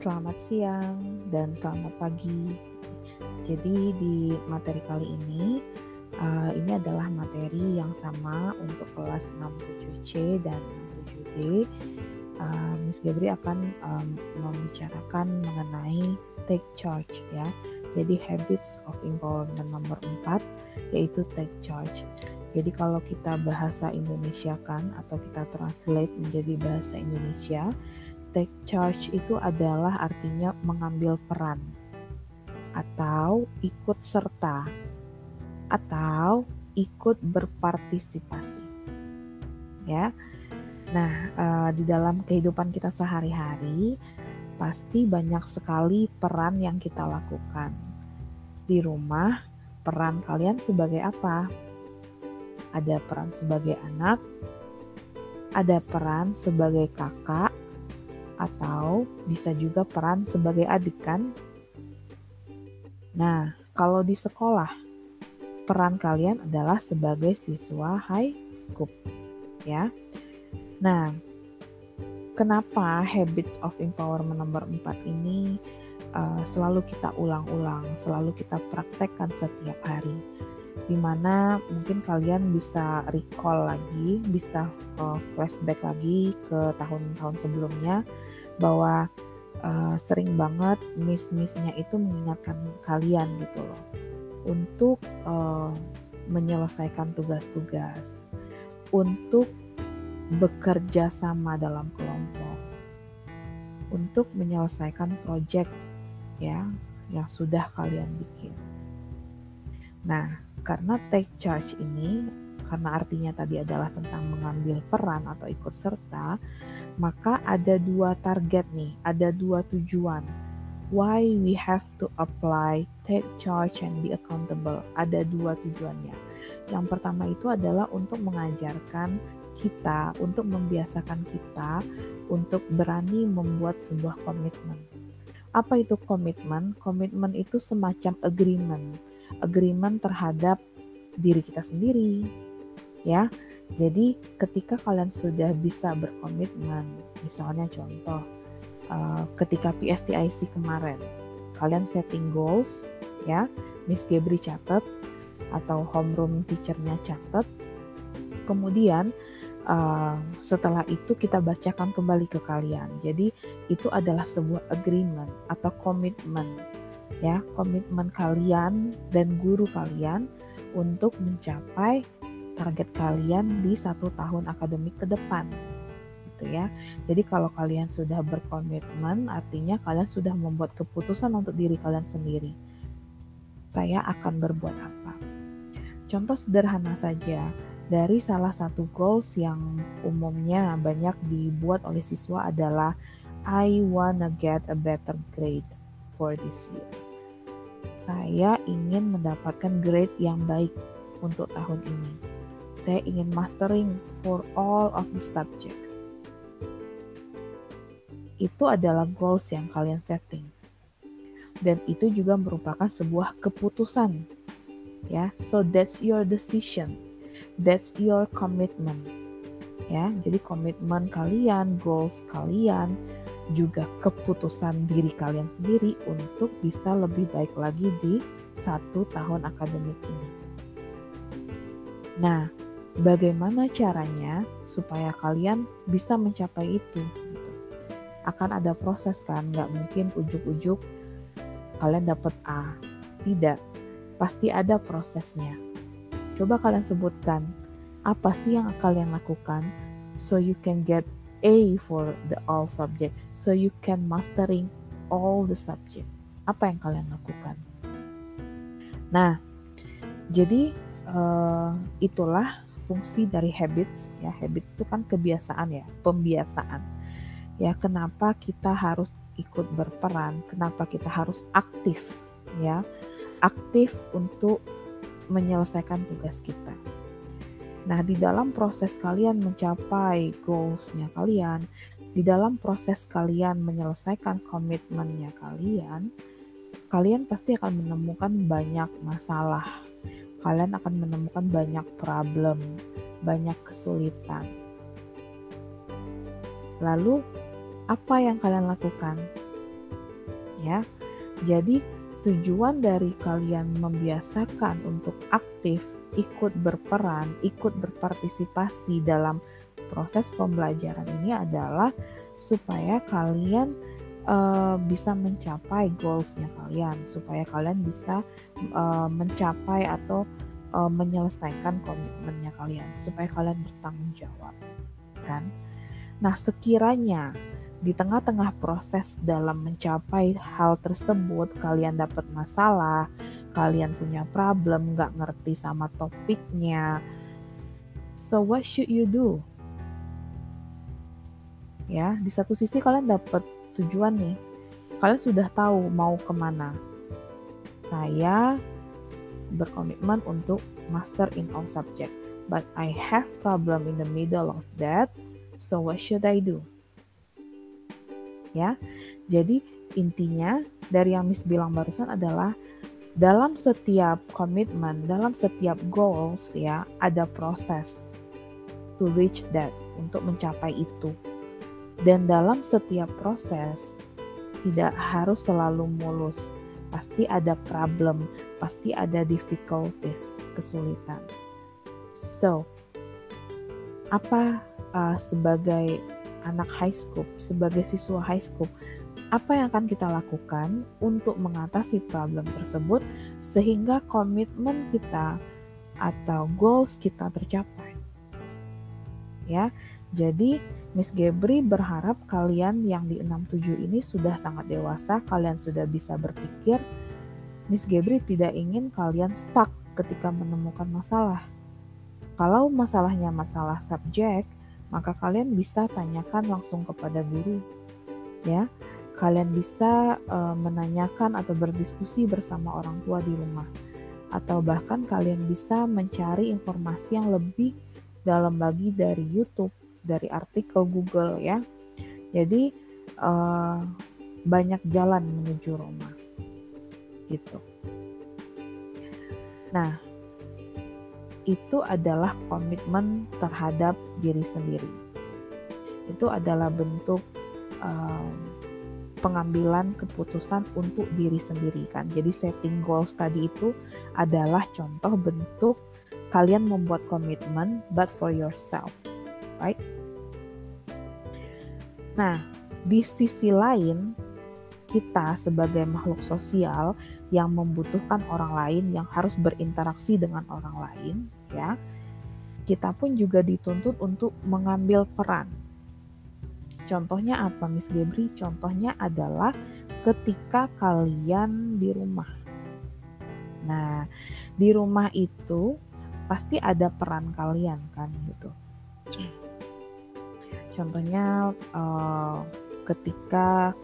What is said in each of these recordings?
selamat siang dan selamat pagi. Jadi di materi kali ini, uh, ini adalah materi yang sama untuk kelas 67C dan 67D. Uh, Miss Gabri akan um, membicarakan mengenai take charge ya. Jadi habits of empowerment nomor 4 yaitu take charge. Jadi kalau kita bahasa Indonesia kan atau kita translate menjadi bahasa Indonesia, take charge itu adalah artinya mengambil peran atau ikut serta atau ikut berpartisipasi. Ya. Nah, uh, di dalam kehidupan kita sehari-hari pasti banyak sekali peran yang kita lakukan. Di rumah, peran kalian sebagai apa? Ada peran sebagai anak, ada peran sebagai kakak, bisa juga peran sebagai adik kan? Nah, kalau di sekolah, peran kalian adalah sebagai siswa high school, ya. Nah, kenapa habits of empowerment nomor 4 ini uh, selalu kita ulang-ulang, selalu kita praktekkan setiap hari? Di mana mungkin kalian bisa recall lagi, bisa uh, flashback lagi ke tahun-tahun sebelumnya, bahwa uh, sering banget miss-missnya itu mengingatkan kalian gitu loh. Untuk uh, menyelesaikan tugas-tugas, untuk bekerja sama dalam kelompok, untuk menyelesaikan proyek ya yang sudah kalian bikin. Nah, karena take charge ini karena artinya tadi adalah tentang mengambil peran atau ikut serta, maka ada dua target nih, ada dua tujuan. Why we have to apply, take charge and be accountable. Ada dua tujuannya. Yang pertama itu adalah untuk mengajarkan kita, untuk membiasakan kita untuk berani membuat sebuah komitmen. Apa itu komitmen? Komitmen itu semacam agreement. Agreement terhadap diri kita sendiri, ya jadi ketika kalian sudah bisa berkomitmen, misalnya contoh uh, ketika PSTIC kemarin, kalian setting goals, ya, Miss Gebri catat atau homeroom teachernya catat. Kemudian uh, setelah itu kita bacakan kembali ke kalian. Jadi itu adalah sebuah agreement atau komitmen, ya, komitmen kalian dan guru kalian untuk mencapai target kalian di satu tahun akademik ke depan gitu ya. Jadi kalau kalian sudah berkomitmen artinya kalian sudah membuat keputusan untuk diri kalian sendiri. Saya akan berbuat apa? Contoh sederhana saja dari salah satu goals yang umumnya banyak dibuat oleh siswa adalah I wanna get a better grade for this year. Saya ingin mendapatkan grade yang baik untuk tahun ini saya ingin mastering for all of the subject. Itu adalah goals yang kalian setting. Dan itu juga merupakan sebuah keputusan. Ya, so that's your decision. That's your commitment. Ya, jadi komitmen kalian, goals kalian, juga keputusan diri kalian sendiri untuk bisa lebih baik lagi di satu tahun akademik ini. Nah, bagaimana caranya supaya kalian bisa mencapai itu gitu. akan ada proses kan nggak mungkin ujuk-ujuk kalian dapat A. Tidak pasti ada prosesnya. Coba kalian sebutkan apa sih yang kalian lakukan so you can get A for the all subject so you can mastering all the subject. Apa yang kalian lakukan? Nah jadi uh, itulah fungsi dari habits ya. Habits itu kan kebiasaan ya. Pembiasaan. Ya kenapa kita harus ikut berperan? Kenapa kita harus aktif ya? Aktif untuk menyelesaikan tugas kita. Nah di dalam proses kalian mencapai goalsnya kalian di dalam proses kalian menyelesaikan komitmennya kalian kalian pasti akan menemukan banyak masalah kalian akan menemukan banyak problem, banyak kesulitan. Lalu, apa yang kalian lakukan? Ya. Jadi tujuan dari kalian membiasakan untuk aktif, ikut berperan, ikut berpartisipasi dalam proses pembelajaran ini adalah supaya kalian uh, bisa mencapai goalsnya kalian, supaya kalian bisa uh, mencapai atau uh, menyelesaikan komitmennya kalian, supaya kalian bertanggung jawab, kan? Nah, sekiranya di tengah-tengah proses dalam mencapai hal tersebut kalian dapat masalah, kalian punya problem, nggak ngerti sama topiknya. So what should you do? Ya, di satu sisi kalian dapat tujuan nih. Kalian sudah tahu mau ke mana. Saya berkomitmen untuk master in all subject, but I have problem in the middle of that. So what should I do? ya. Jadi intinya dari yang Miss bilang barusan adalah dalam setiap komitmen, dalam setiap goals ya, ada proses to reach that untuk mencapai itu. Dan dalam setiap proses tidak harus selalu mulus. Pasti ada problem, pasti ada difficulties, kesulitan. So, apa uh, sebagai anak high school, sebagai siswa high school, apa yang akan kita lakukan untuk mengatasi problem tersebut sehingga komitmen kita atau goals kita tercapai. Ya. Jadi Miss Gebri berharap kalian yang di 67 ini sudah sangat dewasa, kalian sudah bisa berpikir. Miss Gebri tidak ingin kalian stuck ketika menemukan masalah. Kalau masalahnya masalah subjek, maka kalian bisa tanyakan langsung kepada guru ya kalian bisa uh, menanyakan atau berdiskusi bersama orang tua di rumah atau bahkan kalian bisa mencari informasi yang lebih dalam lagi dari YouTube dari artikel Google ya jadi uh, banyak jalan menuju Roma gitu nah itu adalah komitmen terhadap diri sendiri. Itu adalah bentuk um, pengambilan keputusan untuk diri sendiri kan. Jadi setting goals tadi itu adalah contoh bentuk kalian membuat komitmen but for yourself. Right? Nah, di sisi lain kita sebagai makhluk sosial yang membutuhkan orang lain yang harus berinteraksi dengan orang lain ya kita pun juga dituntut untuk mengambil peran contohnya apa Miss Gebri contohnya adalah ketika kalian di rumah nah di rumah itu pasti ada peran kalian kan gitu contohnya uh, ketika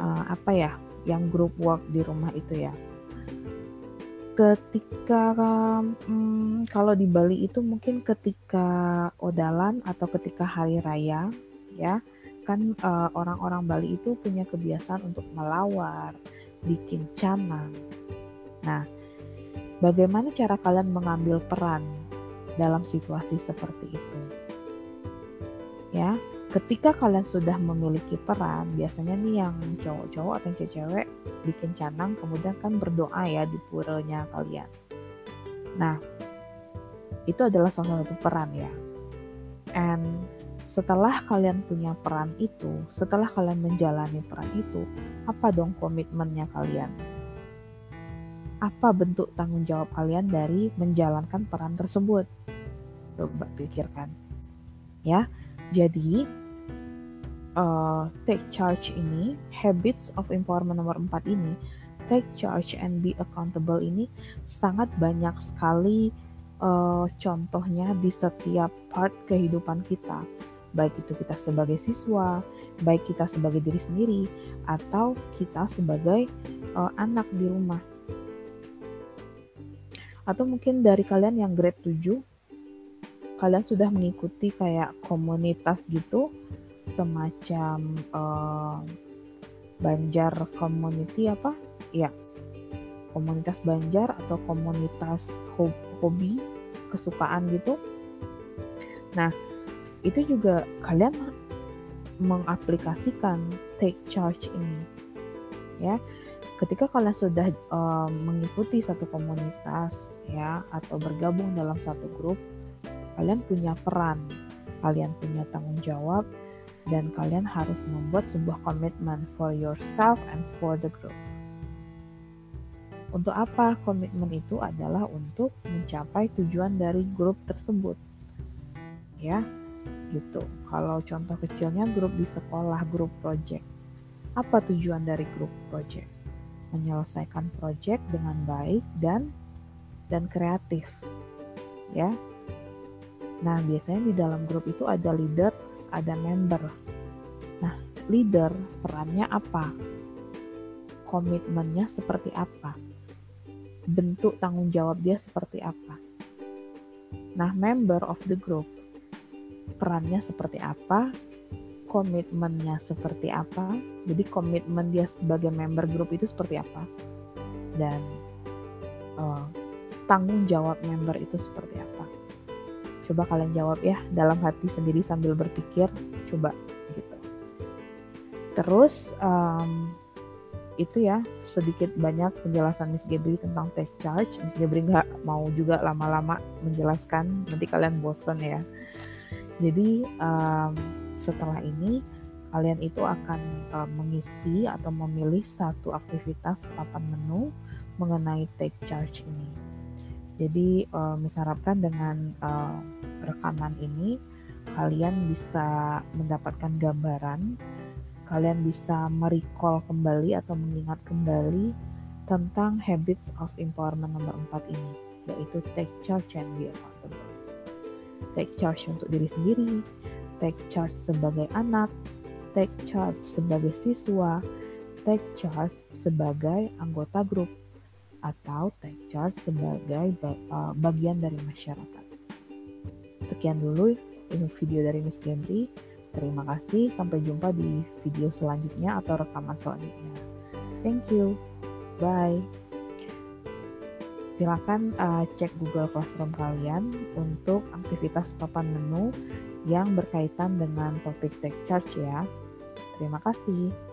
uh, apa ya yang group work di rumah itu ya ketika um, kalau di Bali itu mungkin ketika odalan atau ketika hari raya ya kan eh, orang-orang Bali itu punya kebiasaan untuk melawar, bikin canang. Nah, bagaimana cara kalian mengambil peran dalam situasi seperti itu? Ya, ketika kalian sudah memiliki peran, biasanya nih yang cowok-cowok atau cewek bikin canang, kemudian kan berdoa ya di puranya kalian. Nah, itu adalah salah satu peran ya. And setelah kalian punya peran itu, setelah kalian menjalani peran itu, apa dong komitmennya kalian? Apa bentuk tanggung jawab kalian dari menjalankan peran tersebut? Coba pikirkan. Ya, jadi uh, take charge ini, habits of empowerment nomor 4 ini, take charge and be accountable ini sangat banyak sekali uh, contohnya di setiap part kehidupan kita. Baik itu kita sebagai siswa, baik kita sebagai diri sendiri, atau kita sebagai uh, anak di rumah. Atau mungkin dari kalian yang grade 7, kalian sudah mengikuti kayak komunitas gitu, semacam uh, Banjar Community apa? Ya, komunitas Banjar atau komunitas hobi kesukaan gitu. Nah, itu juga kalian mengaplikasikan take charge ini. ya ketika kalian sudah uh, mengikuti satu komunitas ya atau bergabung dalam satu grup kalian punya peran kalian punya tanggung jawab dan kalian harus membuat sebuah komitmen for yourself and for the group. Untuk apa komitmen itu adalah untuk mencapai tujuan dari grup tersebut ya gitu. Kalau contoh kecilnya grup di sekolah grup project. Apa tujuan dari grup project menyelesaikan proyek dengan baik dan dan kreatif. Ya. Nah, biasanya di dalam grup itu ada leader, ada member. Nah, leader perannya apa? Komitmennya seperti apa? Bentuk tanggung jawab dia seperti apa? Nah, member of the group perannya seperti apa? Komitmennya seperti apa. Jadi komitmen dia sebagai member grup itu seperti apa. Dan uh, tanggung jawab member itu seperti apa. Coba kalian jawab ya dalam hati sendiri sambil berpikir. Coba gitu. Terus um, itu ya sedikit banyak penjelasan Miss Gebri tentang take charge. Miss Gebri nggak mau juga lama-lama menjelaskan, nanti kalian bosen ya. Jadi um, setelah ini, kalian itu akan uh, mengisi atau memilih satu aktivitas papan menu mengenai take charge ini. Jadi, uh, harapkan dengan uh, rekaman ini, kalian bisa mendapatkan gambaran, kalian bisa merecall kembali atau mengingat kembali tentang habits of empowerment nomor 4 ini, yaitu take charge and be accountable. Take charge untuk diri sendiri, take charge sebagai anak, take charge sebagai siswa, take charge sebagai anggota grup, atau take charge sebagai uh, bagian dari masyarakat. Sekian dulu video dari Miss Gembri. Terima kasih, sampai jumpa di video selanjutnya atau rekaman selanjutnya. Thank you. Bye. Silakan uh, cek Google Classroom kalian untuk aktivitas papan menu yang berkaitan dengan topik take charge ya. Terima kasih.